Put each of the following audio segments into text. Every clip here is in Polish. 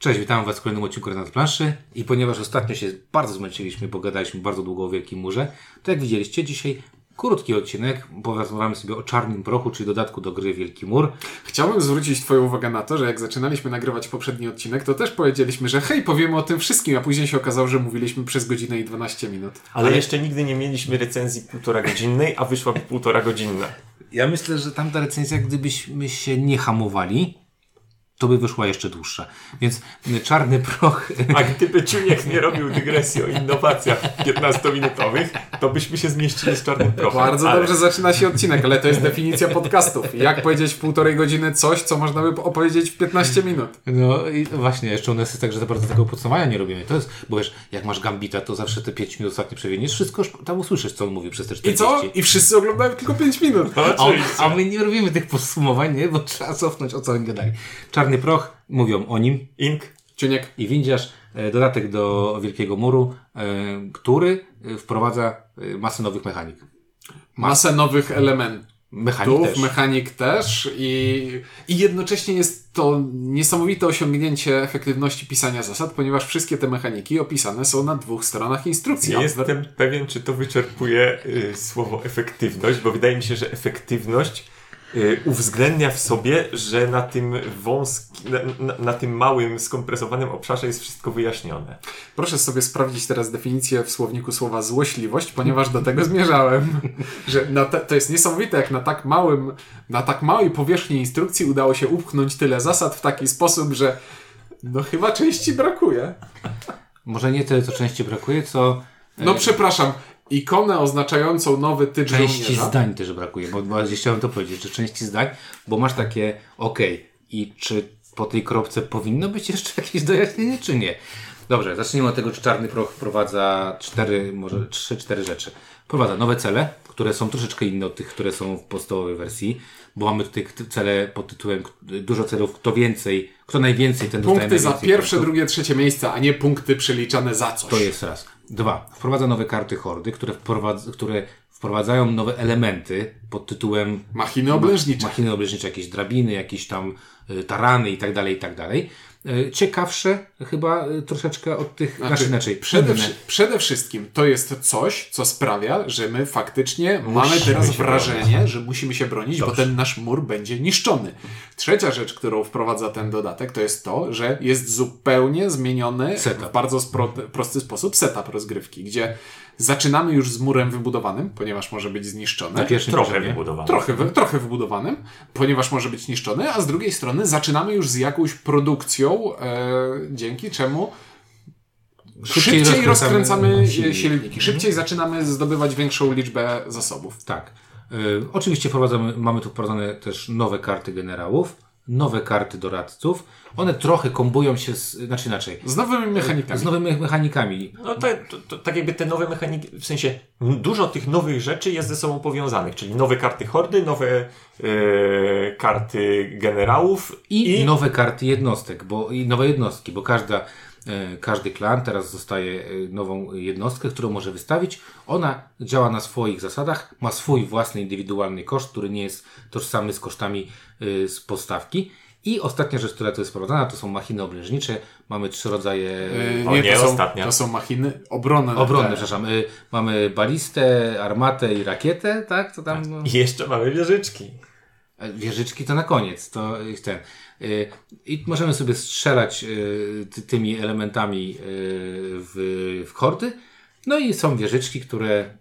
Cześć, witam Was w kolejnym odcinku na planszy i ponieważ ostatnio się bardzo zmęczyliśmy, bo gadaliśmy bardzo długo o Wielkim Murze, to jak widzieliście dzisiaj krótki odcinek, porozmawiamy sobie o Czarnym Prochu, czyli dodatku do gry Wielki Mur. Chciałbym zwrócić Twoją uwagę na to, że jak zaczynaliśmy nagrywać poprzedni odcinek, to też powiedzieliśmy, że hej, powiemy o tym wszystkim, a później się okazało, że mówiliśmy przez godzinę i 12 minut. Ale, Ale jeszcze nigdy nie mieliśmy recenzji półtora godzinnej, a wyszła półtora godzinna. Ja myślę, że tamta recenzja, gdybyśmy się nie hamowali, to by wyszła jeszcze dłuższa. Więc czarny proch. A gdyby Ciuniek nie robił dygresji o innowacjach 15-minutowych, to byśmy się zmieścili z czarnym prochem. Bardzo ale... dobrze zaczyna się odcinek, ale to jest definicja podcastów. Jak powiedzieć w półtorej godziny coś, co można by opowiedzieć w 15 minut. No i właśnie, jeszcze u nas jest tak, że za bardzo tego podsumowania nie robimy. To jest, bo wiesz, jak masz Gambita, to zawsze te 5 minut ostatnie przewiniesz, wszystko tam usłyszysz, co on mówi przez te 40. I co? I wszyscy oglądają tylko 5 minut. No, a, a, my nie robimy tych podsumowań, nie? Bo trzeba cofnąć, o co oni gadali. Czarny Czarny proch, mówią o nim. Ink. Ciuniek. I windziarz, e, dodatek do Wielkiego Muru, e, który e, wprowadza masę nowych mechanik. Masę nowych elementów. Mechanik też. mechanik też i, i jednocześnie jest to niesamowite osiągnięcie efektywności pisania zasad, ponieważ wszystkie te mechaniki opisane są na dwóch stronach instrukcji. Nie jestem pewien, czy to wyczerpuje y, słowo efektywność, bo wydaje mi się, że efektywność Y, uwzględnia w sobie, że na tym wąskim, na, na, na, tym małym, skompresowanym obszarze jest wszystko wyjaśnione. Proszę sobie sprawdzić teraz definicję w słowniku słowa złośliwość, ponieważ do tego zmierzałem. że te, to jest niesamowite, jak na tak małym, na tak małej powierzchni instrukcji udało się upchnąć tyle zasad w taki sposób, że no chyba części brakuje. Może nie tyle, co części brakuje, co no przepraszam, ikonę oznaczającą nowy typ Części żołnierza. zdań też brakuje, bo bardziej chciałem to powiedzieć, że części zdań, bo masz takie ok, i czy po tej kropce powinno być jeszcze jakieś dojaśnienie, czy nie? Dobrze, zacznijmy od tego, czy Czarny Proch wprowadza cztery, może trzy, cztery rzeczy. Wprowadza nowe cele, które są troszeczkę inne od tych, które są w podstawowej wersji, bo mamy tutaj cele pod tytułem dużo celów, kto więcej, kto najwięcej, ten Punkty za pierwsze, punktów. drugie, trzecie miejsce, a nie punkty przeliczane za coś. To jest raz. Dwa. Wprowadza nowe karty hordy, które, wprowadza, które wprowadzają nowe elementy pod tytułem machiny oblężnicze. Machiny oblężnicze, jakieś drabiny, jakieś tam y, tarany i tak dalej, i tak dalej. E, ciekawsze chyba e, troszeczkę od tych, znaczy, znaczy inaczej. Przede, przede wszystkim to jest coś, co sprawia, że my faktycznie musimy mamy teraz wrażenie, bronić. że musimy się bronić, Dobrze. bo ten nasz mur będzie niszczony. Trzecia rzecz, którą wprowadza ten dodatek, to jest to, że jest zupełnie zmieniony setup. w bardzo prosty sposób setup rozgrywki, gdzie Zaczynamy już z murem wybudowanym, ponieważ może być zniszczony. Na pierwszym trochę wybudowanym. Trochę, trochę wybudowanym, ponieważ może być niszczony, a z drugiej strony zaczynamy już z jakąś produkcją, e, dzięki czemu szybciej, szybciej rozkręcamy silniki. silniki. Szybciej zaczynamy zdobywać większą liczbę zasobów. Tak. E, oczywiście wprowadzamy, mamy tu wprowadzone też nowe karty generałów nowe karty doradców. One trochę kombują się, z, znaczy inaczej. Z nowymi mechanikami. Z nowymi mechanikami. No to, to, to, tak jakby te nowe mechaniki, w sensie dużo tych nowych rzeczy jest ze sobą powiązanych, czyli nowe karty hordy, nowe e, karty generałów i, i, nowe karty jednostek, bo i nowe jednostki, bo każda E, każdy klan teraz dostaje e, nową jednostkę, którą może wystawić. Ona działa na swoich zasadach, ma swój własny indywidualny koszt, który nie jest tożsamy z kosztami e, z postawki. I ostatnia rzecz, która tu jest wprowadzana, to są machiny oblężnicze. Mamy trzy rodzaje. Yy, nie, nie, to, są, ostatnia. to są machiny obronne. Obronne, przepraszam. Yy, mamy balistę, armatę i rakietę, tak? To tam... I jeszcze mamy wieżyczki. Wieżyczki to na koniec. To ten. I możemy sobie strzelać y, tymi elementami y, w, w hordy. No i są wieżyczki, które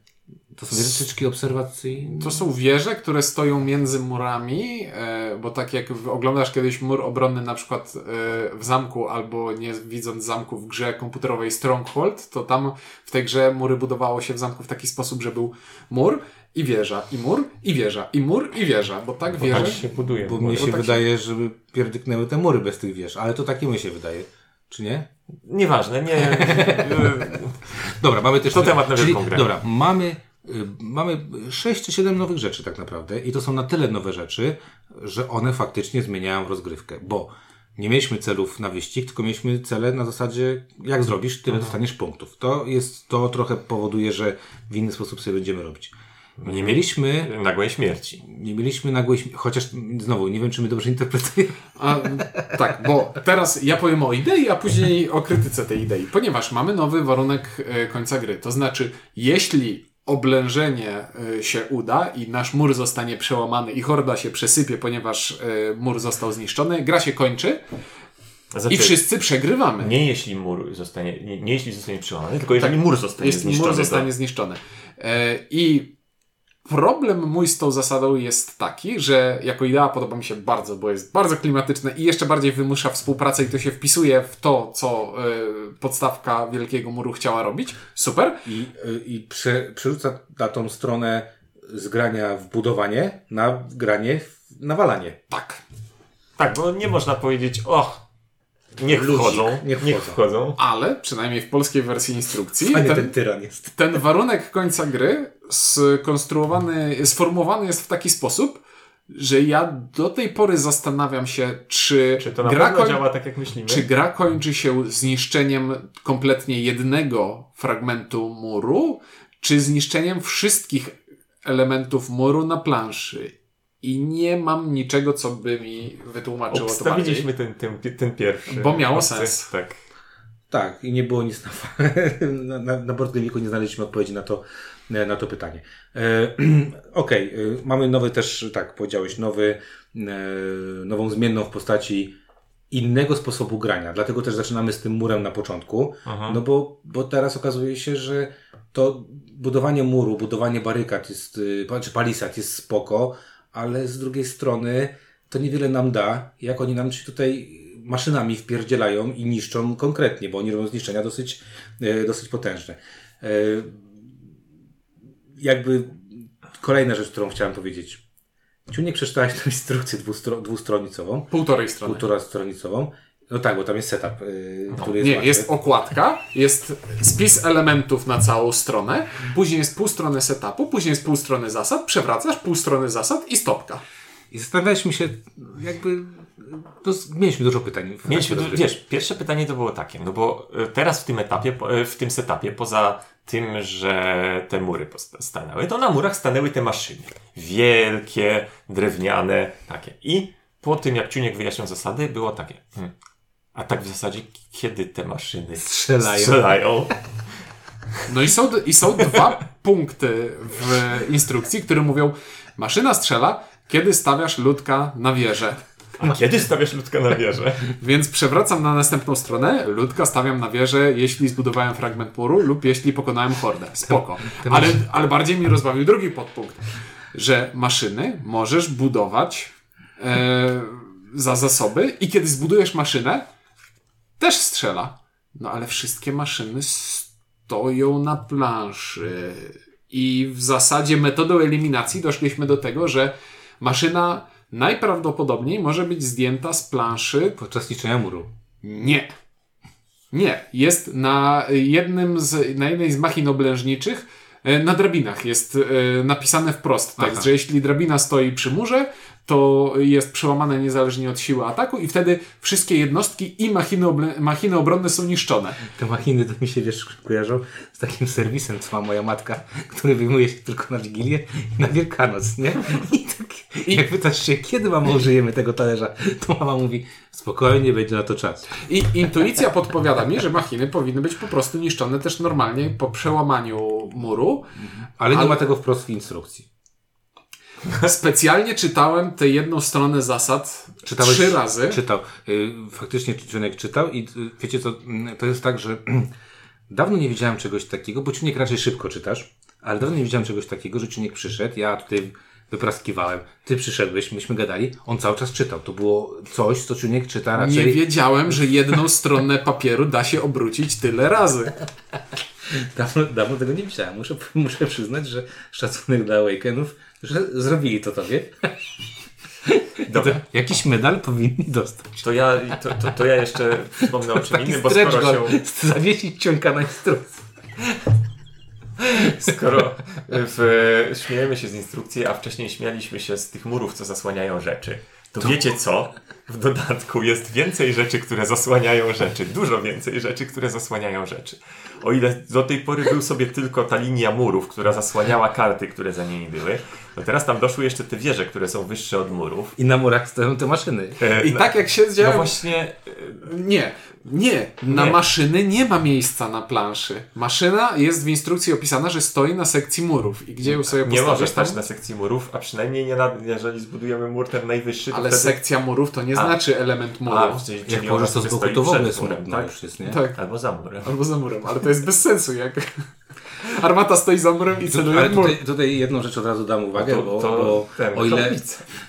to są wieżyczki obserwacyjne. To są wieże, które stoją między murami, e, bo tak jak oglądasz kiedyś mur obronny na przykład e, w zamku albo nie widząc zamku w grze komputerowej Stronghold, to tam w tej grze mury budowało się w zamku w taki sposób, że był mur i wieża, i mur, i wieża, i mur, i wieża, bo tak wieże... Tak się buduje. Bo mnie się tak wydaje, się... żeby pierdyknęły te mury bez tych wież, ale to takie mi się wydaje. Czy nie? Nieważne, nie. dobra, mamy też... To temat na wielką grę. Dobra, mamy, y, mamy 6 czy 7 nowych rzeczy tak naprawdę i to są na tyle nowe rzeczy, że one faktycznie zmieniają rozgrywkę, bo nie mieliśmy celów na wyścig, tylko mieliśmy cele na zasadzie, jak zrobisz, tyle Aha. dostaniesz punktów. To jest, to trochę powoduje, że w inny sposób sobie będziemy robić. Nie mieliśmy, nagłej śmierci. nie mieliśmy nagłej śmierci, chociaż znowu, nie wiem, czy my dobrze interpretujemy. A, tak, bo teraz ja powiem o idei, a później o krytyce tej idei. Ponieważ mamy nowy warunek e, końca gry. To znaczy, jeśli oblężenie e, się uda i nasz mur zostanie przełamany i horda się przesypie, ponieważ e, mur został zniszczony, gra się kończy Znaczy, i wszyscy przegrywamy. Nie jeśli mur zostanie, nie, nie jeśli zostanie przełamany, tylko jeżeli mur zostanie Jeśli zniszczony. mur zostanie to- zniszczony. I problem mój z tą zasadą jest taki, że jako idea podoba mi się bardzo, bo jest bardzo klimatyczne i jeszcze bardziej wymusza współpracę i to się wpisuje w to, co e, podstawka Wielkiego Muru chciała robić. Super. I, y, i prze, przerzuca na tą stronę z grania w budowanie na granie w nawalanie. Tak. Tak, bo nie można powiedzieć, och, niech Ludzik, wchodzą, niech niech, wchodzą. wchodzą. Ale, przynajmniej w polskiej wersji instrukcji, Fajny ten, ten tyran jest. ten warunek końca gry skonstruowany, sformułowany jest w taki sposób, że ja do tej pory zastanawiam się, czy, Czy to na gra koń- działa tak, jak myślimy? Czy gra kończy się zniszczeniem kompletnie jednego fragmentu muru, czy zniszczeniem wszystkich elementów muru na planszy? I nie mam niczego, co by mi wytłumaczyło to bardziej. Obstawiliśmy ten, ten, ten pierwszy. Bo miało sens. Tak. Tak, i nie było nic na, na, na, na nie znaleźliśmy odpowiedzi na to, na to pytanie. E, Okej, e, mamy nowy też, tak powiedziałeś, nowy, e, nową zmienną w postaci innego sposobu grania. Dlatego też zaczynamy z tym murem na początku, Aha. no bo, bo teraz okazuje się, że to budowanie muru, budowanie barykad jest, y, czy palisad jest spoko, ale z drugiej strony to niewiele nam da, jak oni nam się tutaj maszynami wpierdzielają i niszczą konkretnie, bo oni robią zniszczenia dosyć, e, dosyć potężne. Jakby kolejna rzecz, którą chciałem powiedzieć. Ciunek przeczytałeś tę instrukcję dwustro, dwustronicową, Półtorej strony. półtora stronicową. No tak, bo tam jest setup, yy, który jest Nie, łatwy. jest okładka, jest spis elementów na całą stronę, później jest pół strony setupu, później jest pół strony zasad, przewracasz pół strony zasad i stopka. I zastanawialiśmy się, jakby. To, z- mieliśmy dużo pytań. Mieliśmy, wiesz, pierwsze pytanie to było takie, no bo e, teraz w tym etapie, e, w tym setupie, poza tym, że te mury stanęły, to na murach stanęły te maszyny. Wielkie, drewniane, takie. I po tym, jak Ciuniek wyjaśniał zasady, było takie, hmm, a tak w zasadzie, kiedy te maszyny Strzelają. strzelają? No i są, i są dwa punkty w instrukcji, które mówią, maszyna strzela, kiedy stawiasz ludka na wieżę. A kiedy stawiasz ludka na wieżę? Więc przewracam na następną stronę, ludka stawiam na wieżę, jeśli zbudowałem fragment muru lub jeśli pokonałem hordę. Spoko. Ale, ale bardziej mi rozbawił drugi podpunkt, że maszyny możesz budować e, za zasoby i kiedy zbudujesz maszynę, też strzela. No ale wszystkie maszyny stoją na planszy. I w zasadzie metodą eliminacji doszliśmy do tego, że maszyna najprawdopodobniej może być zdjęta z planszy Podczas niszczenia muru. nie. Nie. Jest na jednym z, na jednej z machin oblężniczych e, na drabinach jest e, napisane wprost tekst, Aha. że jeśli drabina stoi przy murze, to jest przełamane niezależnie od siły ataku i wtedy wszystkie jednostki i machiny, oble- machiny obronne są niszczone. Te machiny to mi się wiesz, kojarzą z takim serwisem, co ma moja matka, który wyjmuje się tylko na Wigilię i na Wielkanoc, nie? I tak, jak pytasz się, kiedy mama użyjemy tego talerza, to mama mówi, spokojnie, będzie na to czas. I intuicja podpowiada mi, że machiny powinny być po prostu niszczone też normalnie po przełamaniu muru. Ale nie Ale- ma tego wprost w instrukcji. Specjalnie czytałem tę jedną stronę zasad Czytałeś, trzy razy. Czytał. Y, Faktycznie Ciunek czytał i y, wiecie co, mm, to jest tak, że dawno nie widziałem czegoś takiego, bo Ciunek raczej szybko czytasz, ale dawno nie widziałem czegoś takiego, że Ciunek przyszedł, ja tutaj wypraskiwałem, ty przyszedłeś, myśmy gadali, on cały czas czytał. To było coś, co Ciunek czyta raczej... Nie wiedziałem, że jedną stronę papieru da się obrócić tyle razy. Dawno, dawno tego nie widziałem. Muszę, muszę przyznać, że szacunek dla Awakenów, że zrobili to tobie. Dobra. To jakiś medal powinni dostać. To ja, to, to, to ja jeszcze wspomnę o czym Taki innym, bo skoro się... goal, zawiesić ciąka na instrukcji. Skoro w, śmiejemy się z instrukcji, a wcześniej śmialiśmy się z tych murów, co zasłaniają rzeczy, to, wiecie co? W dodatku jest więcej rzeczy, które zasłaniają rzeczy. Dużo więcej rzeczy, które zasłaniają rzeczy. O ile do tej pory był sobie tylko ta linia murów, która zasłaniała karty, które za nimi były, to teraz tam doszły jeszcze te wieże, które są wyższe od murów. I na murach stoją te maszyny. E, I no- tak jak się No działo... właśnie, e, Nie, nie. Na Nie. maszyny nie ma miejsca na planszy. Maszyna jest w instrukcji opisana, że stoi na sekcji murów i gdzie ją sobie nie postawisz może tam... stać na sekcji murów, a przynajmniej nie na, jeżeli zbudujemy mur ten najwyższy, to Ale wtedy... sekcja murów to nie. Znaczy element muru. A, czyli, Jak możesz to z boku, to w ogóle jest murem, tak? już jest, nie? Tak, Albo za murem. albo za murem, ale to jest bez sensu, jak armata stoi za murem i celuje Ale tutaj, tutaj jedną rzecz od razu dam uwagę, to- bo, to bo ten, o, ile,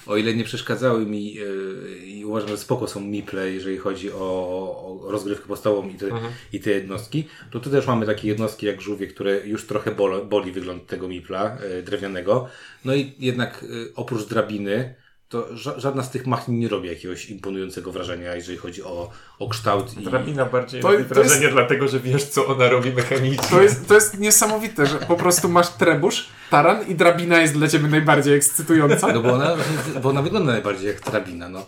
o ile nie przeszkadzały mi yy, i uważam, że spoko są miple, jeżeli chodzi o, o rozgrywkę podstawową i te, Mhm. i te jednostki, to tu też mamy takie jednostki jak żółwie, które już trochę bolo, boli wygląd tego mipla yy, drewnianego. No i jednak yy, oprócz drabiny, to ża żadna z tych machin nie robi jakiegoś imponującego wrażenia, jeżeli chodzi o, o kształt i... Drabina bardziej To- robi to wrażenie, jest- dlatego że wiesz, co ona robi mechanicznie. To jest, to jest niesamowite, że po prostu masz trebusz, taran i drabina jest dla ciebie najbardziej ekscytująca. No bo ona, bo ona wygląda najbardziej jak drabina, no.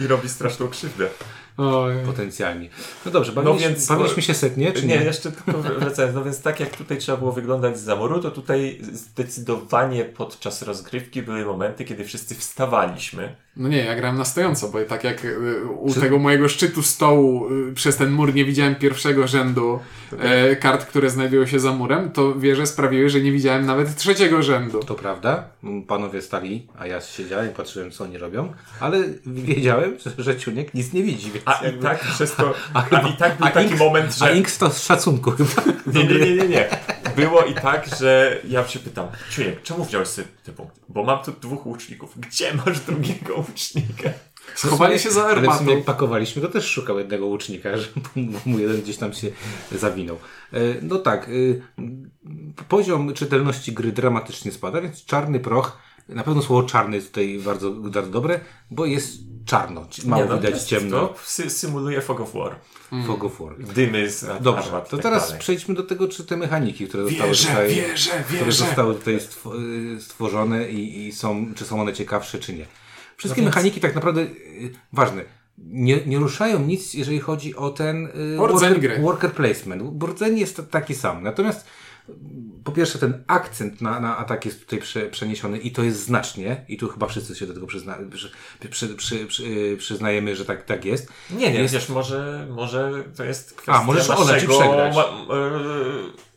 I robi straszną krzywdę. Oj. Potencjalnie. No dobrze, bawiliśmy, więc- bawiliśmy się setnie, czy nie, nie? jeszcze tylko wracając. No więc tak jak tutaj trzeba było wyglądać z zamoru, to tutaj zdecydowanie podczas rozgrywki były momenty, kiedy wszyscy wstawaliśmy. No nie, ja grałem na stojąco, bo tak jak y, u tego mojego szczytu stołu y, przez ten mur nie widziałem pierwszego rzędu e, kart, które znajdują się za murem, to wieże sprawiły, że nie widziałem nawet trzeciego rzędu. To prawda, panowie stali, a ja siedziałem i patrzyłem, co oni robią, ale wiedziałem, że, że Ciuniek nic nie widzi, więc A i tak przez to. a A, chyba- i tak był a taki Inks- moment, A że. Inks to z szacunku chyba. Nie, nie, nie, nie, nie. Było i tak, że ja się pytam, Czujek, czemu wziąłeś sobie te punkty? Bo mam tu dwóch łuczników. Gdzie masz drugiego łucznika? Schowali się za Ale w sumie armatą. jak pakowaliśmy, to też szukał jednego łucznika, że mu jeden gdzieś tam się zawinął. E, No tak, y, poziom czytelności gry dramatycznie spada, więc czarny proch, na pewno słowo czarny jest tutaj bardzo, bardzo dobre, bo jest czarno, mało Nie, no, widać jest- ciemno. To sy- symuluje Fog of War. Fog of War. Dymy z Dobrze, armat to tak teraz dalej. przejdźmy do tego, czy te mechaniki, które zostały Wieże, tutaj, wieże, które wieże. zostały tutaj y, stworzone i, i są, czy są one ciekawsze, czy nie. Wszystkie No więc- mechaniki tak naprawdę, y, ważne, nie, nie ruszają nic, jeżeli chodzi o ten y, Rdzeń worker, worker placement. Rdzeń jest taki sam. Natomiast y, po pierwsze ten akcent na, na atak jest tutaj prze, przeniesiony i to jest znacznie i tu chyba wszyscy się do tego przyzna, przy, przy, przy, y, przyznajemy, że tak, tak jest. Nie, nie, Jest- wiesz, może, może to jest kwestia A, możesz naszego, przegrać. ma, e,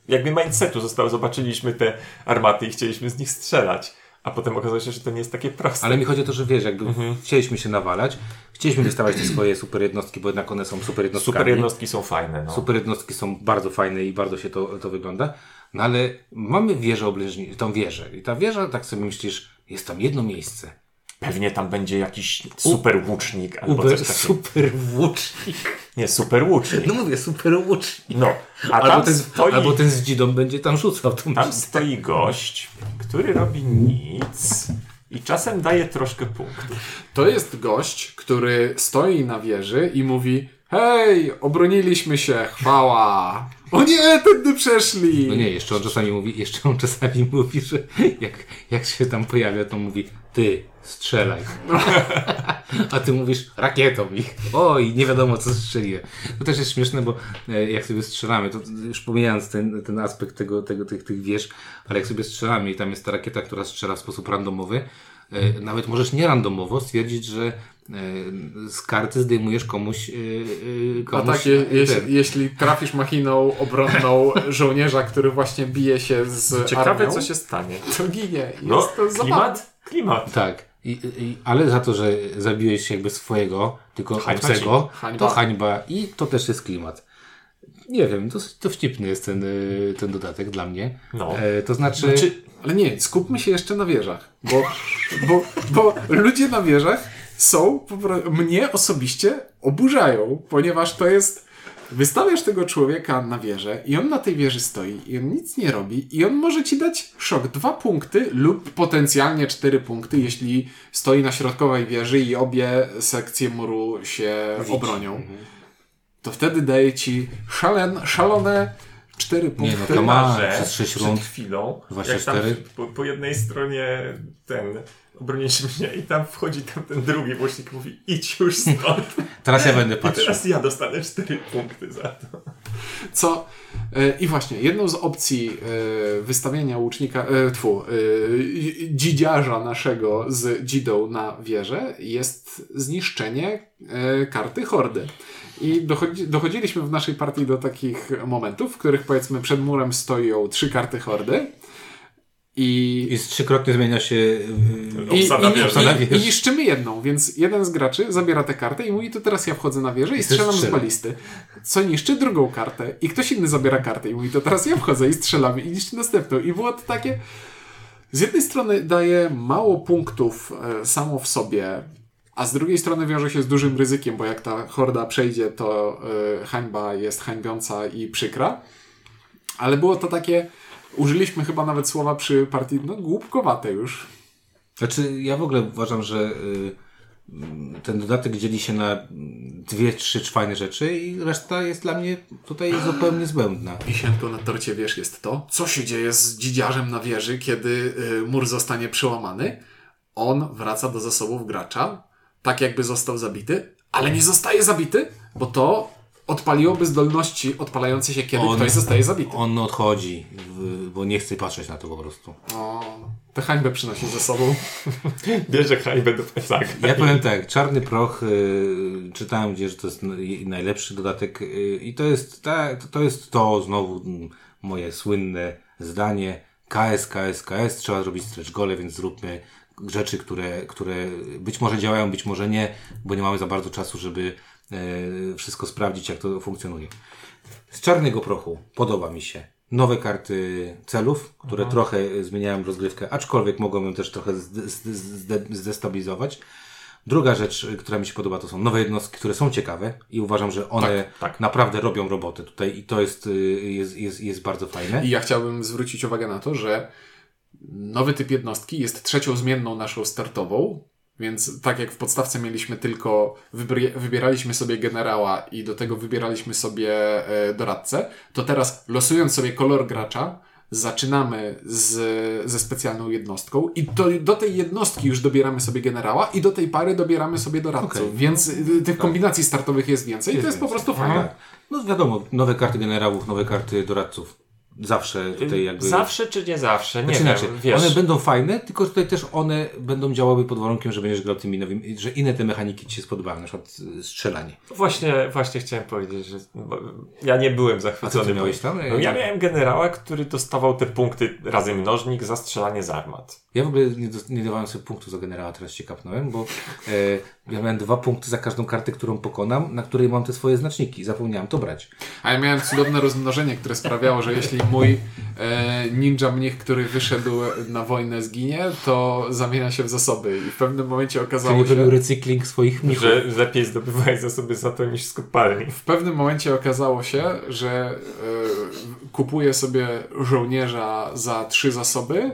jakby mindsetu zostało, zobaczyliśmy te armaty i chcieliśmy z nich strzelać, a potem okazało się, że to nie jest takie proste. Ale mi chodzi o to, że wiesz, jakby Mhm. chcieliśmy się nawalać, chcieliśmy wystawiać te swoje super jednostki, bo jednak one są super jednostkami. Super jednostki są fajne, no. Super jednostki są bardzo fajne i bardzo się to, to wygląda. No ale mamy wieżę oblężni, tą wieżę. I ta wieża, tak sobie myślisz, jest tam jedno miejsce. Pewnie tam będzie jakiś super łucznik albo Uber, coś takiego. super włócznik. Nie, super łucznik. No mówię, super włócznik. No, a Albo tam ten, stoi, albo ten z dzidą będzie tam rzucał tą tam dzidę. stoi gość, który robi nic i czasem daje troszkę punktów. To jest gość, który stoi na wieży i mówi Hej, obroniliśmy się, chwała. O nie, tędy przeszli. No nie, jeszcze on czasami mówi, jeszcze on czasami mówi, że jak, jak się tam pojawia, to mówi, ty, strzelaj. A ty mówisz, rakietą ich. Oj, nie wiadomo co strzeliłem. To też jest śmieszne, bo e, jak sobie strzelamy, to już pomijając ten, ten aspekt tego, tego, tych, tych wież, ale jak sobie strzelamy i tam jest ta rakieta, która strzela w sposób randomowy, nawet możesz nie randomowo stwierdzić, że e, z karty zdejmujesz komuś, e, e, A komuś tak, je, jeśli, jeśli trafisz machiną obronną żołnierza, który właśnie bije się z Ciekawe, armią, co się stanie. to ginie. Jest No, to klimat? Klimat. Tak. I, i, ale za to, że zabiłeś jakby swojego, tylko Hańba obcego, Hańba. to hańba i to też jest klimat. Nie wiem, dosyć dowcipny jest ten, y, ten dodatek dla mnie. No. E, to znaczy, Znaczy, ale nie, skupmy się jeszcze na wieżach, bo, bo, bo ludzie na wieżach są, mnie osobiście oburzają, ponieważ to jest, wystawiasz tego człowieka na wieżę i on na tej wieży stoi i on nic nie robi i on może ci dać szok, dwa punkty lub potencjalnie cztery punkty, jeśli stoi na środkowej wieży i obie sekcje muru się obronią. To wtedy daje ci szalen, szalone cztery punkty. no to ma- przez sześć przed rund. chwilą, 24. jak tam po, po jednej stronie ten obroniliśmy mnie i tam wchodzi tam ten drugi głośnik mówi idź już stąd. Teraz ja będę I patrzył. teraz ja dostanę cztery punkty za to. Co? e, I właśnie, jedną z opcji e, wystawienia łucznika, e, tfu, dzidziarza naszego z dzidą na wieżę jest zniszczenie karty hordy. I dochodzi, dochodziliśmy w naszej partii do takich momentów, w których powiedzmy przed murem stoją trzy karty hordy i I z trzykrotnie zmienia się... I, Obsada i, wieży. Obsada i, wieży. I niszczymy jedną, więc jeden z graczy zabiera tę kartę i mówi, to teraz ja wchodzę na wieżę i ty strzelam z strzela. balisty. Co niszczy drugą kartę. I ktoś inny zabiera kartę i mówi, to teraz ja wchodzę i strzelamy i niszczy następną. I było to takie... Z jednej strony daje mało punktów e, samo w sobie, a z drugiej strony wiąże się z dużym ryzykiem, bo jak ta horda przejdzie, to e, hańba jest hańbiąca i przykra. Ale było to takie... Użyliśmy chyba nawet słowa przy partii, no głupkowate już. Znaczy, ja w ogóle uważam, że y, ten dodatek dzieli się na dwie, trzy fajne rzeczy i reszta jest dla mnie tutaj zupełnie zbędna. Wisienką na torcie, wiesz, jest to, co się dzieje z dzidziarzem na wieży, kiedy y, mur zostanie przełamany. On wraca do zasobów gracza, tak jakby został zabity, ale nie zostaje zabity, bo to odpaliłoby zdolności odpalające się, kiedy On- ktoś zostaje zabity. On odchodzi, w- bo nie chce patrzeć na to po prostu. O, tę hańbę przynosi ze sobą. Bierze hańbę do plecaka. Ja powiem tak, Czarny Proch, y, czytałem gdzieś, że to jest najlepszy dodatek y, i to jest, ta, to- to jest to znowu mm, moje słynne zdanie. KS, KS, KS, trzeba zrobić stretch gole, więc zróbmy rzeczy, które, które być może działają, być może nie, bo nie mamy za bardzo czasu, żeby wszystko sprawdzić, jak to funkcjonuje. Z czarnego prochu podoba mi się nowe karty celów, które trochę zmieniają rozgrywkę, aczkolwiek mogą ją też trochę zde- zde- zde- zdestabilizować. Druga rzecz, która mi się podoba, to są nowe jednostki, które są ciekawe i uważam, że one Tak, tak. naprawdę robią robotę tutaj i to jest, y, jest, jest, jest bardzo fajne. I ja chciałbym zwrócić uwagę na to, że nowy typ jednostki jest trzecią zmienną naszą startową, więc tak jak w podstawce mieliśmy tylko, wybieraliśmy sobie generała i do tego wybieraliśmy sobie e, doradcę, to teraz losując sobie kolor gracza, zaczynamy z, ze specjalną jednostką i do, do tej jednostki już dobieramy sobie generała i do tej pary dobieramy sobie doradcę. Okej. Więc y, tych kombinacji startowych jest więcej i to jest po prostu fajne. Tak. No wiadomo, nowe karty generałów, nowe karty doradców. Zawsze tutaj jakby... Zawsze czy nie zawsze? Nie Znaczy wiem, inaczej, wiesz. one będą fajne, tylko tutaj też one będą działały pod warunkiem, że będziesz grał tymi nowymi, że inne te mechaniki ci się spodobają, na przykład y, strzelanie. Właśnie, właśnie chciałem powiedzieć, że ja nie byłem zachwycony. miałeś tam? No, ja miałem generała, który dostawał te punkty razy mnożnik za strzelanie z armat. Ja w ogóle nie, dos- nie dawałem sobie punktu za generała, teraz się kapnąłem, bo e, ja miałem dwa punkty za każdą kartę, którą pokonam, na której mam te swoje znaczniki. Zapomniałem to brać. A ja miałem cudowne rozmnożenie, które sprawiało, że jeśli mój e, ninja mnich, który wyszedł na wojnę zginie, to zamienia się w zasoby. I w pewnym momencie okazało Czyli się... był recykling swoich mnichów. Że lepiej zdobywałeś zasoby za to niż z kopalni. W pewnym momencie okazało się, że e, kupuję sobie żołnierza za trzy zasoby,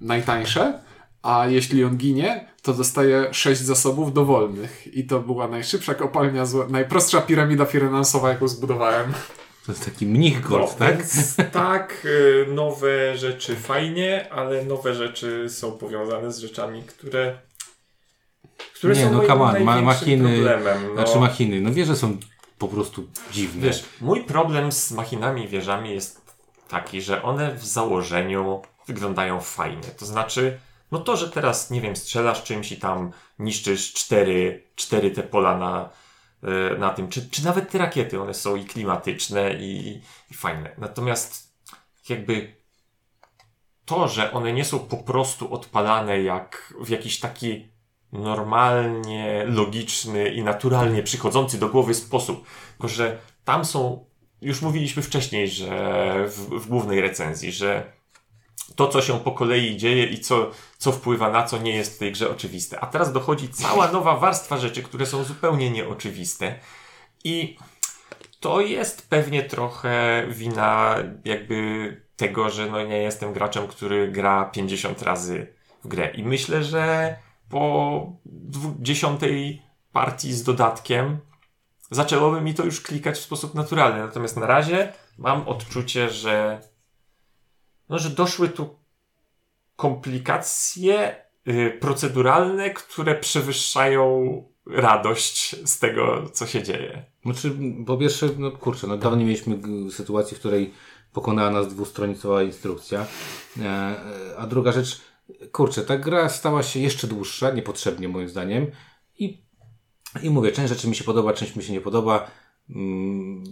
najtańsze, a jeśli on ginie, to dostaje sześć zasobów dowolnych. I to była najszybsza kopalnia, zła, najprostsza piramida finansowa, jaką zbudowałem. To jest taki mnich gold, tak? Więc tak, y, nowe rzeczy fajnie, ale nowe rzeczy są powiązane z rzeczami, które. które Nie, są no come on, ma, machiny, problemem. No. znaczy machiny, no wie, że są po prostu dziwne. Wiesz, mój problem z machinami i wieżami jest taki, że one w założeniu wyglądają fajnie. To znaczy, no to, że teraz, nie wiem, strzelasz czymś i tam niszczysz cztery, cztery te pola na, e, na tym, czy, czy nawet te rakiety, one są i klimatyczne i, i fajne. Natomiast jakby to, że one nie są po prostu odpalane jak w jakiś taki normalnie logiczny i naturalnie przychodzący do głowy sposób. Tylko, że tam są, już mówiliśmy wcześniej, że w, w głównej recenzji, że to, co się po kolei dzieje i co, co wpływa na co, nie jest w tej grze oczywiste. A teraz dochodzi cała nowa warstwa rzeczy, które są zupełnie nieoczywiste. I to jest pewnie trochę wina jakby tego, że no nie jestem graczem, który gra 50 razy w grę. I myślę, że po dwu- dziesiątej partii z dodatkiem zaczęłoby mi to już klikać w sposób naturalny. Natomiast na razie mam odczucie, że no, że doszły tu komplikacje y, proceduralne, które przewyższają radość z tego, co się dzieje. Znaczy, po pierwsze, no kurczę, no dawno nie mieliśmy sytuacji, w której pokonała nas dwustronicowa instrukcja. E, e, a druga rzecz, kurczę, ta gra stała się jeszcze dłuższa, niepotrzebnie moim zdaniem. I, i mówię, część rzeczy mi się podoba, część mi się nie podoba. Mm,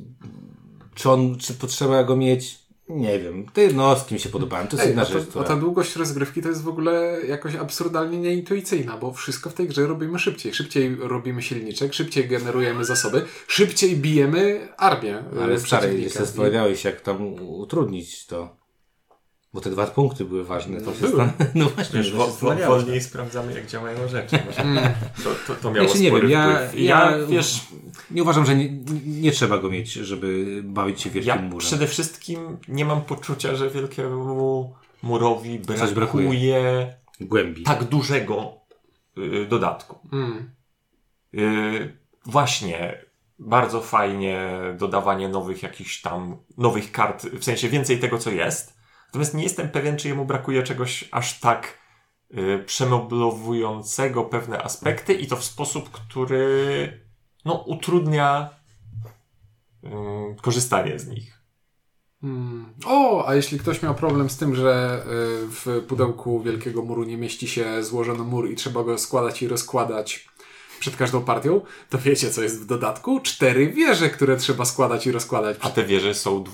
czy on, czy potrzeba go mieć? Nie wiem. Te jednostki mi się podobają. To jest Ej, rzecz, to, a która... ta długość rozgrywki to jest w ogóle jakoś absurdalnie nieintuicyjna, bo wszystko w tej grze robimy szybciej. Szybciej robimy silniczek, szybciej generujemy zasoby, szybciej bijemy armię. Ale stary, przeciwnika. się zastanawiałeś się, jak tam utrudnić to. Bo te dwa punkty były ważne. To się stan... No właśnie, Wiesz, to się wolniej sprawdzamy, jak działają rzeczy. Może to, to, to miało Znaczy, nie spory wiem, ja- wpływ. ja- ja, wiesz, Nie uważam, że nie, nie trzeba go mieć, żeby bawić się wielkim ja murzem. przede wszystkim nie mam poczucia, że wielkiemu murowi Coś brakuje. brakuje Głębi. tak dużego y, dodatku. Mm. Y, właśnie, bardzo fajnie dodawanie nowych jakichś tam, nowych kart, w sensie więcej tego, co jest. Natomiast nie jestem pewien, czy jemu brakuje czegoś aż tak y, przemoblowującego pewne aspekty i to w sposób, który no, utrudnia y, korzystanie z nich. Mm. O, a jeśli ktoś miał problem z tym, że y, w pudełku Wielkiego Muru nie mieści się złożony mur i trzeba go składać i rozkładać przed każdą partią, to wiecie, co jest w dodatku? Cztery wieże, które trzeba składać i rozkładać. A te wieże są,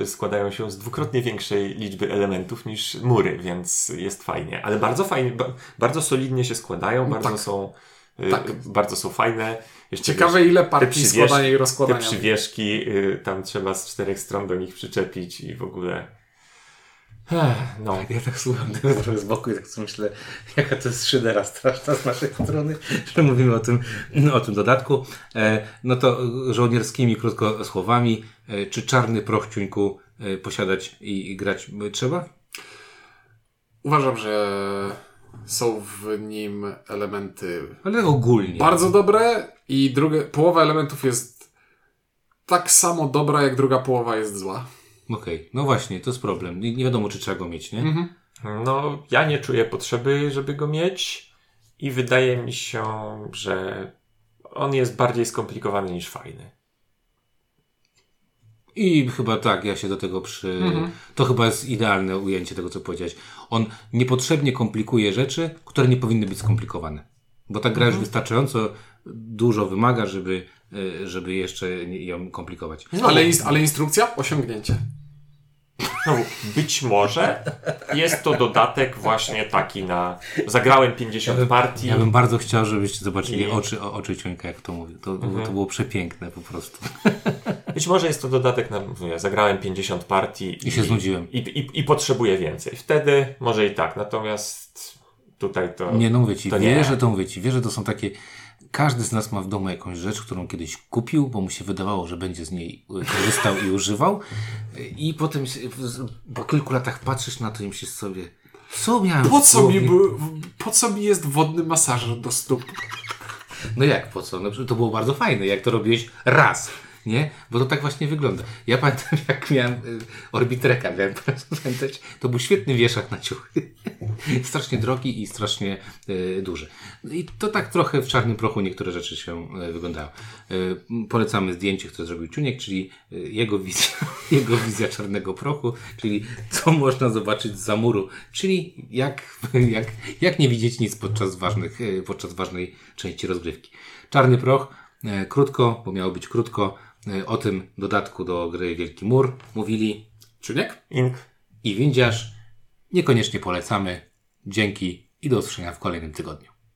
y, składają się z dwukrotnie większej liczby elementów niż mury, więc jest fajnie. Ale bardzo fajnie, ba, bardzo solidnie się składają, bardzo tak. są, y, Tak. bardzo są fajne. Jeszcze Ciekawe, ile partii składania i Te rozkładania. przywieszki, y, tam trzeba z czterech stron do nich przyczepić i w ogóle. Ech, No. Ja tak słucham tego trochę z boku i tak sobie myślę, jaka to jest szydera straszna z naszej strony, że mówimy o tym, o tym dodatku. E, no to żołnierskimi krótko słowami, e, czy czarny proch ciuńku e, posiadać i, grać trzeba? Uważam, że są w nim elementy Ale ogólnie. bardzo dobre i drugie, połowa elementów jest tak samo dobra, jak druga połowa jest zła. Okej, no właśnie, to jest problem. Nie, nie wiadomo, czy trzeba go mieć, nie? no, ja nie czuję potrzeby, żeby go mieć i wydaje mi się, że on jest bardziej skomplikowany niż fajny. I chyba tak, ja się do tego przy... To chyba jest idealne ujęcie tego, co powiedziałeś. On niepotrzebnie komplikuje rzeczy, które nie powinny być skomplikowane. Bo ta gra już wystarczająco dużo wymaga, żeby, e, żeby jeszcze ją komplikować. Ale, ins- ale instrukcja? Osiągnięcie. Znowu, być może jest to dodatek właśnie taki na. Zagrałem 50 partii. Ja bym bardzo chciał, żebyście zobaczyli I- Mhm. oczy, oczy Ciąka, jak to mówi. To, to było przepiękne po prostu. Być może jest to dodatek na. mówię, Zagrałem 50 partii I się znudziłem. I, i, I potrzebuję więcej. Wtedy może i tak. Natomiast tutaj to. Nie, no mówię Ci, to nie. wierzę, to mówię Ci, wierzę, to są takie... Każdy z nas ma w domu jakąś rzecz, którą kiedyś kupił, bo mu się wydawało, że będzie z niej y, korzystał i używał. I potem po kilku latach patrzysz na to i myślisz sobie, co miałem Po co, mi, był- po co mi jest wodny masażer do stóp? No jak, po co? No, to było bardzo fajne, jak to robiłeś raz, nie? Bo to tak właśnie wygląda. Ja pamiętam, jak miałem y, Orbitreka, miałem pamiętać, to był świetny wieszak na ciuchy. strasznie drogi i strasznie y, duży. I to tak trochę w czarnym prochu niektóre rzeczy się y. Y, polecamy zdjęcie, które zrobił Ciuniek, czyli y, jego wizja, jego wizja czarnego prochu, czyli co można zobaczyć za muru, czyli jak, jak, jak nie widzieć nic podczas, ważnych, y, podczas ważnej części rozgrywki. Czarny proch, krótko, bo miało być krótko, o tym dodatku do gry Wielki Mur mówili Czuniek? Ink. i Windziarz. Niekoniecznie polecamy. Dzięki i do usłyszenia w kolejnym tygodniu.